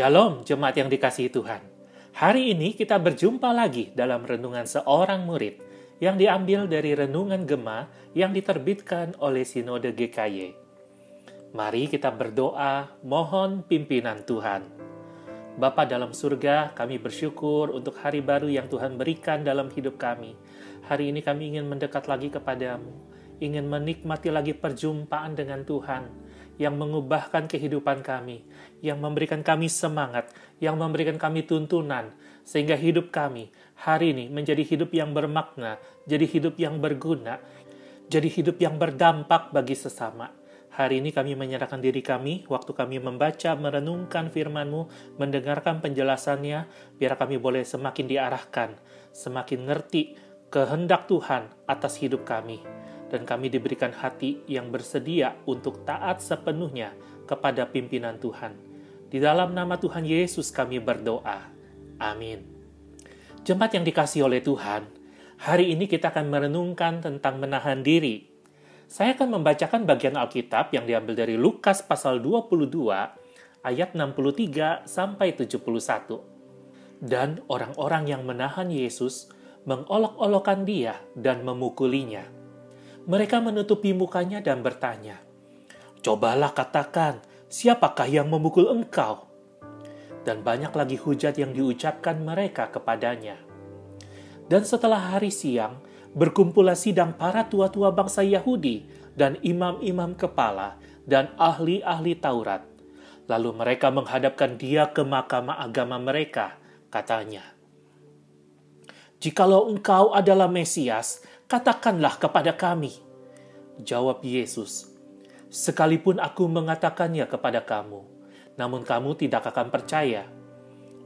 Shalom, jemaat yang dikasihi Tuhan. Hari ini kita berjumpa lagi dalam renungan seorang murid yang diambil dari renungan Gema yang diterbitkan oleh Sinode GKY. Mari kita berdoa, mohon pimpinan Tuhan. Bapa dalam surga, kami bersyukur untuk hari baru yang Tuhan berikan dalam hidup kami. Hari ini kami ingin mendekat lagi kepadamu, ingin menikmati lagi perjumpaan dengan Tuhan yang mengubahkan kehidupan kami, yang memberikan kami semangat, yang memberikan kami tuntunan, sehingga hidup kami hari ini menjadi hidup yang bermakna, jadi hidup yang berguna, jadi hidup yang berdampak bagi sesama. Hari ini kami menyerahkan diri kami, waktu kami membaca, merenungkan firman-Mu, mendengarkan penjelasannya, biar kami boleh semakin diarahkan, semakin ngerti kehendak Tuhan atas hidup kami dan kami diberikan hati yang bersedia untuk taat sepenuhnya kepada pimpinan Tuhan. Di dalam nama Tuhan Yesus kami berdoa. Amin. Jemaat yang dikasih oleh Tuhan, hari ini kita akan merenungkan tentang menahan diri. Saya akan membacakan bagian Alkitab yang diambil dari Lukas pasal 22 ayat 63 sampai 71. Dan orang-orang yang menahan Yesus mengolok-olokkan dia dan memukulinya mereka menutupi mukanya dan bertanya, Cobalah katakan, siapakah yang memukul engkau? Dan banyak lagi hujat yang diucapkan mereka kepadanya. Dan setelah hari siang, berkumpullah sidang para tua-tua bangsa Yahudi dan imam-imam kepala dan ahli-ahli Taurat. Lalu mereka menghadapkan dia ke mahkamah agama mereka, katanya, Jikalau engkau adalah Mesias, katakanlah kepada kami. Jawab Yesus, sekalipun aku mengatakannya kepada kamu, namun kamu tidak akan percaya.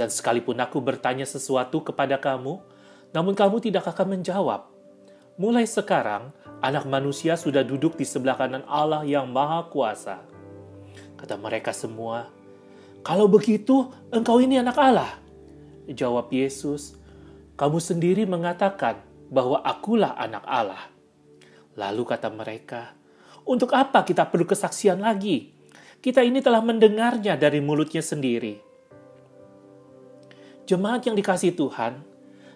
Dan sekalipun aku bertanya sesuatu kepada kamu, namun kamu tidak akan menjawab. Mulai sekarang, anak manusia sudah duduk di sebelah kanan Allah yang Maha Kuasa. Kata mereka semua, "Kalau begitu, engkau ini anak Allah." Jawab Yesus, "Kamu sendiri mengatakan bahwa akulah anak Allah. Lalu kata mereka, untuk apa kita perlu kesaksian lagi? Kita ini telah mendengarnya dari mulutnya sendiri. Jemaat yang dikasih Tuhan,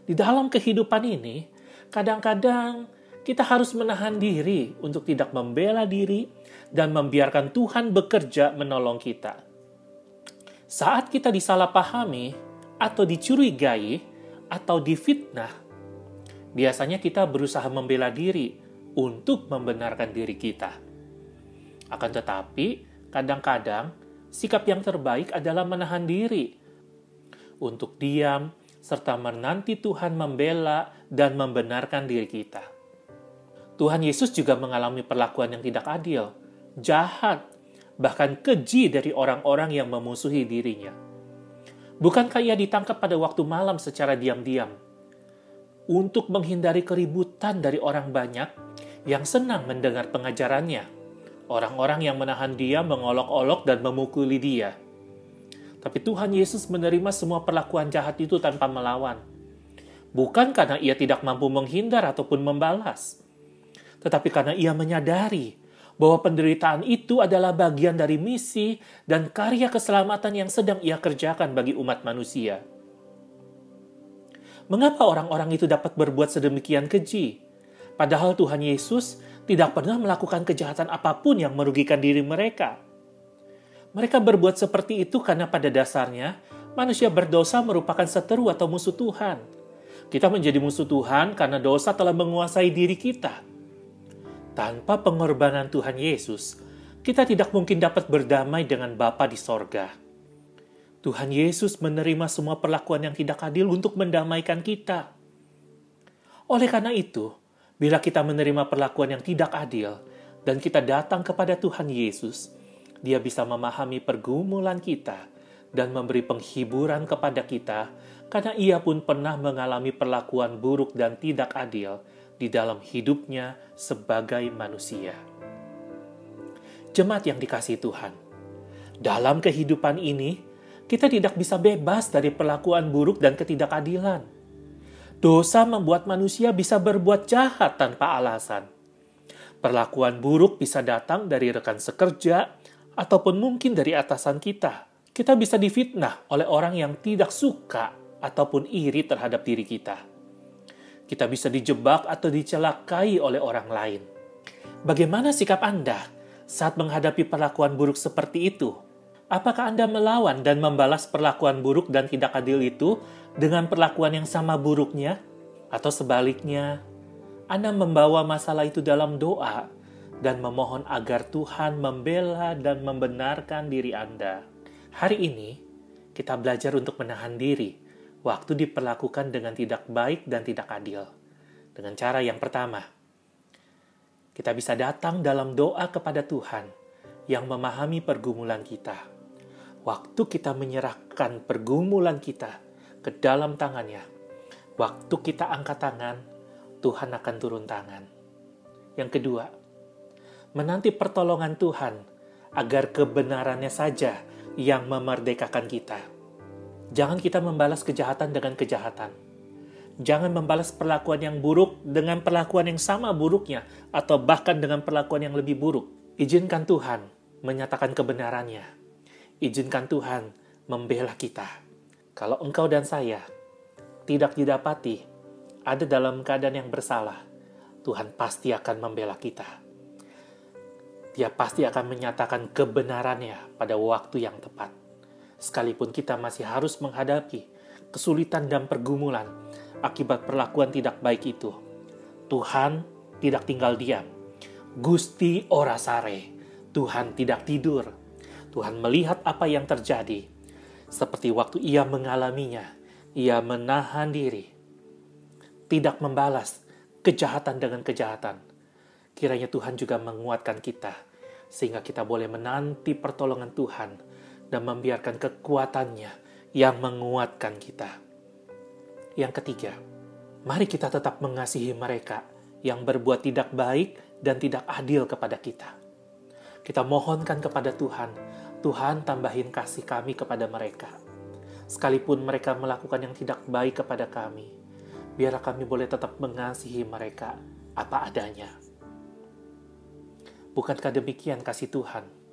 di dalam kehidupan ini, kadang-kadang kita harus menahan diri untuk tidak membela diri dan membiarkan Tuhan bekerja menolong kita. Saat kita disalahpahami atau dicurigai atau difitnah, biasanya kita berusaha membela diri untuk membenarkan diri kita. Akan tetapi, kadang-kadang sikap yang terbaik adalah menahan diri untuk diam serta menanti Tuhan membela dan membenarkan diri kita. Tuhan Yesus juga mengalami perlakuan yang tidak adil, jahat, bahkan keji dari orang-orang yang memusuhi dirinya. Bukankah ia ditangkap pada waktu malam secara diam-diam? Untuk menghindari keributan dari orang banyak yang senang mendengar pengajarannya. Orang-orang yang menahan dia mengolok-olok dan memukuli dia. Tapi Tuhan Yesus menerima semua perlakuan jahat itu tanpa melawan. Bukan karena ia tidak mampu menghindar ataupun membalas, tetapi karena ia menyadari bahwa penderitaan itu adalah bagian dari misi dan karya keselamatan yang sedang ia kerjakan bagi umat manusia. Mengapa orang-orang itu dapat berbuat sedemikian keji? Padahal Tuhan Yesus tidak pernah melakukan kejahatan apa pun yang merugikan diri mereka. Mereka berbuat seperti itu karena pada dasarnya manusia berdosa merupakan seteru atau musuh Tuhan. Kita menjadi musuh Tuhan karena dosa telah menguasai diri kita. Tanpa pengorbanan Tuhan Yesus, kita tidak mungkin dapat berdamai dengan Bapa di sorga. Tuhan Yesus menerima semua perlakuan yang tidak adil untuk mendamaikan kita. Oleh karena itu, bila kita menerima perlakuan yang tidak adil dan kita datang kepada Tuhan Yesus, Dia bisa memahami pergumulan kita dan memberi penghiburan kepada kita, karena Ia pun pernah mengalami perlakuan buruk dan tidak adil di dalam hidupnya sebagai manusia. Jemaat yang dikasih Tuhan, dalam kehidupan ini kita tidak bisa bebas dari perlakuan buruk dan ketidakadilan. Dosa membuat manusia bisa berbuat jahat tanpa alasan. Perlakuan buruk bisa datang dari rekan sekerja ataupun mungkin dari atasan kita Kita bisa difitnah oleh orang yang tidak suka ataupun iri terhadap diri kita. Kita bisa dijebak atau dicelakai oleh orang lain. Bagaimana sikap Anda saat menghadapi perlakuan buruk seperti itu? Apakah Anda melawan dan membalas perlakuan buruk dan tidak adil itu dengan perlakuan yang sama buruknya? Atau sebaliknya, Anda membawa masalah itu dalam doa dan memohon agar Tuhan membela dan membenarkan diri Anda. Hari ini, kita belajar untuk menahan diri waktu diperlakukan dengan tidak baik dan tidak adil. Dengan cara yang pertama, kita bisa datang dalam doa kepada Tuhan yang memahami pergumulan kita. Waktu kita menyerahkan pergumulan kita ke dalam tangannya, waktu kita angkat tangan, Tuhan akan turun tangan. Yang kedua, menanti pertolongan Tuhan agar kebenarannya saja yang memerdekakan kita Jangan kita membalas kejahatan dengan kejahatan. Jangan membalas perlakuan yang buruk dengan perlakuan yang sama buruknya, atau bahkan dengan perlakuan yang lebih buruk. Izinkan Tuhan menyatakan kebenarannya. Izinkan Tuhan membela kita. Kalau engkau dan saya tidak didapati ada dalam keadaan yang bersalah, Tuhan pasti akan membela kita. Dia pasti akan menyatakan kebenarannya pada waktu yang tepat sekalipun kita masih harus menghadapi kesulitan dan pergumulan akibat perlakuan tidak baik itu. Tuhan tidak tinggal diam. Gusti ora sare. Tuhan tidak tidur. Tuhan melihat apa yang terjadi. Seperti waktu ia mengalaminya, ia menahan diri. Tidak membalas kejahatan dengan kejahatan. Kiranya Tuhan juga menguatkan kita, sehingga kita boleh menanti pertolongan Tuhan dan membiarkan kekuatannya yang menguatkan kita. Yang ketiga, mari kita tetap mengasihi mereka yang berbuat tidak baik dan tidak adil kepada kita. Kita mohonkan kepada Tuhan, Tuhan tambahin kasih kami kepada mereka. Sekalipun mereka melakukan yang tidak baik kepada kami, biarlah kami boleh tetap mengasihi mereka apa adanya. Bukankah demikian kasih Tuhan?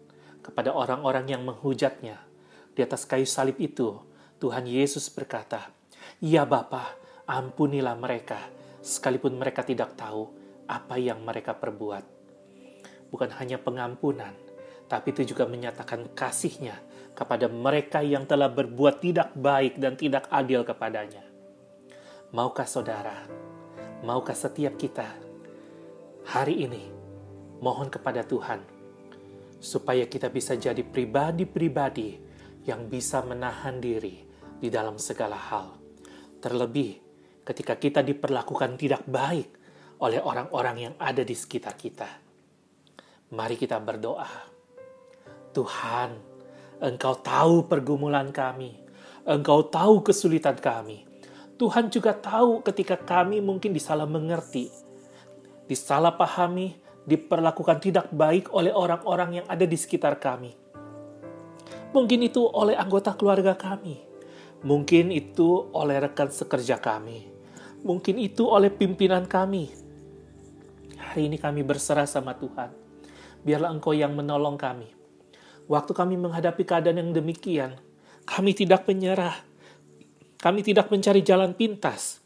kepada orang-orang yang menghujatnya. Di atas kayu salib itu, Tuhan Yesus berkata, Ya Bapa, ampunilah mereka, sekalipun mereka tidak tahu apa yang mereka perbuat. Bukan hanya pengampunan, tapi itu juga menyatakan kasihnya kepada mereka yang telah berbuat tidak baik dan tidak adil kepadanya. Maukah saudara, maukah setiap kita hari ini mohon kepada Tuhan supaya kita bisa jadi pribadi-pribadi yang bisa menahan diri di dalam segala hal. Terlebih ketika kita diperlakukan tidak baik oleh orang-orang yang ada di sekitar kita. Mari kita berdoa. Tuhan, Engkau tahu pergumulan kami. Engkau tahu kesulitan kami. Tuhan juga tahu ketika kami mungkin disalah mengerti, disalah pahami, diperlakukan tidak baik oleh orang-orang yang ada di sekitar kami. Mungkin itu oleh anggota keluarga kami, mungkin itu oleh rekan sekerja kami, mungkin itu oleh pimpinan kami. Hari ini kami berserah sama Tuhan. Biarlah Engkau yang menolong kami. Waktu kami menghadapi keadaan yang demikian, kami tidak menyerah. Kami tidak mencari jalan pintas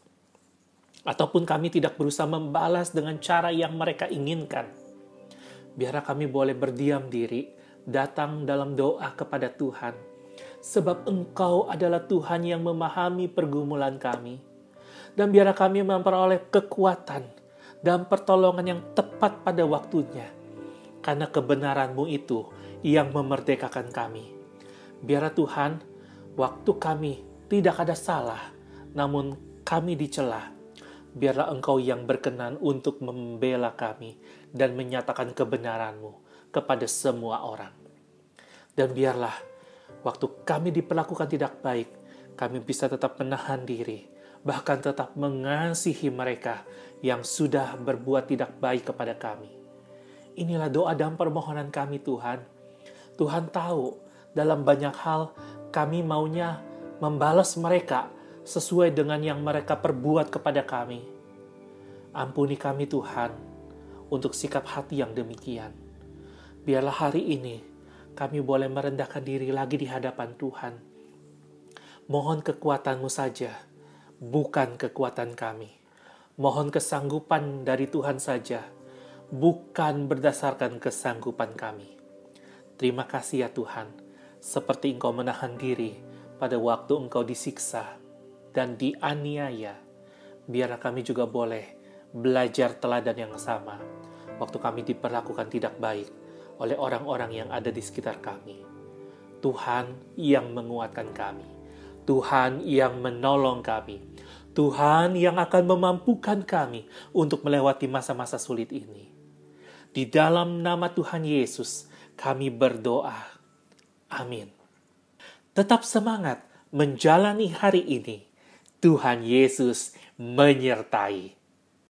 ataupun kami tidak berusaha membalas dengan cara yang mereka inginkan. Biarlah kami boleh berdiam diri, datang dalam doa kepada Tuhan, sebab Engkau adalah Tuhan yang memahami pergumulan kami, dan biarlah kami memperoleh kekuatan dan pertolongan yang tepat pada waktunya, karena kebenaran-Mu itu yang memerdekakan kami. Biarlah Tuhan, waktu kami tidak ada salah, namun kami dicela biarlah Engkau yang berkenan untuk membela kami dan menyatakan kebenaran-Mu kepada semua orang. Dan biarlah waktu kami diperlakukan tidak baik, kami bisa tetap menahan diri, bahkan tetap mengasihi mereka yang sudah berbuat tidak baik kepada kami. Inilah doa dan permohonan kami Tuhan. Tuhan tahu dalam banyak hal kami maunya membalas mereka sesuai dengan yang mereka perbuat kepada kami. Ampuni kami Tuhan untuk sikap hati yang demikian. Biarlah hari ini kami boleh merendahkan diri lagi di hadapan Tuhan. Mohon kekuatanmu saja, bukan kekuatan kami. Mohon kesanggupan dari Tuhan saja, bukan berdasarkan kesanggupan kami. Terima kasih ya Tuhan, seperti Engkau menahan diri pada waktu Engkau disiksa dan dianiaya. Biar kami juga boleh belajar teladan yang sama waktu kami diperlakukan tidak baik oleh orang-orang yang ada di sekitar kami. Tuhan yang menguatkan kami, Tuhan yang menolong kami, Tuhan yang akan memampukan kami untuk melewati masa-masa sulit ini. Di dalam nama Tuhan Yesus, kami berdoa. Amin. Tetap semangat menjalani hari ini. Tuhan Yesus menyertai.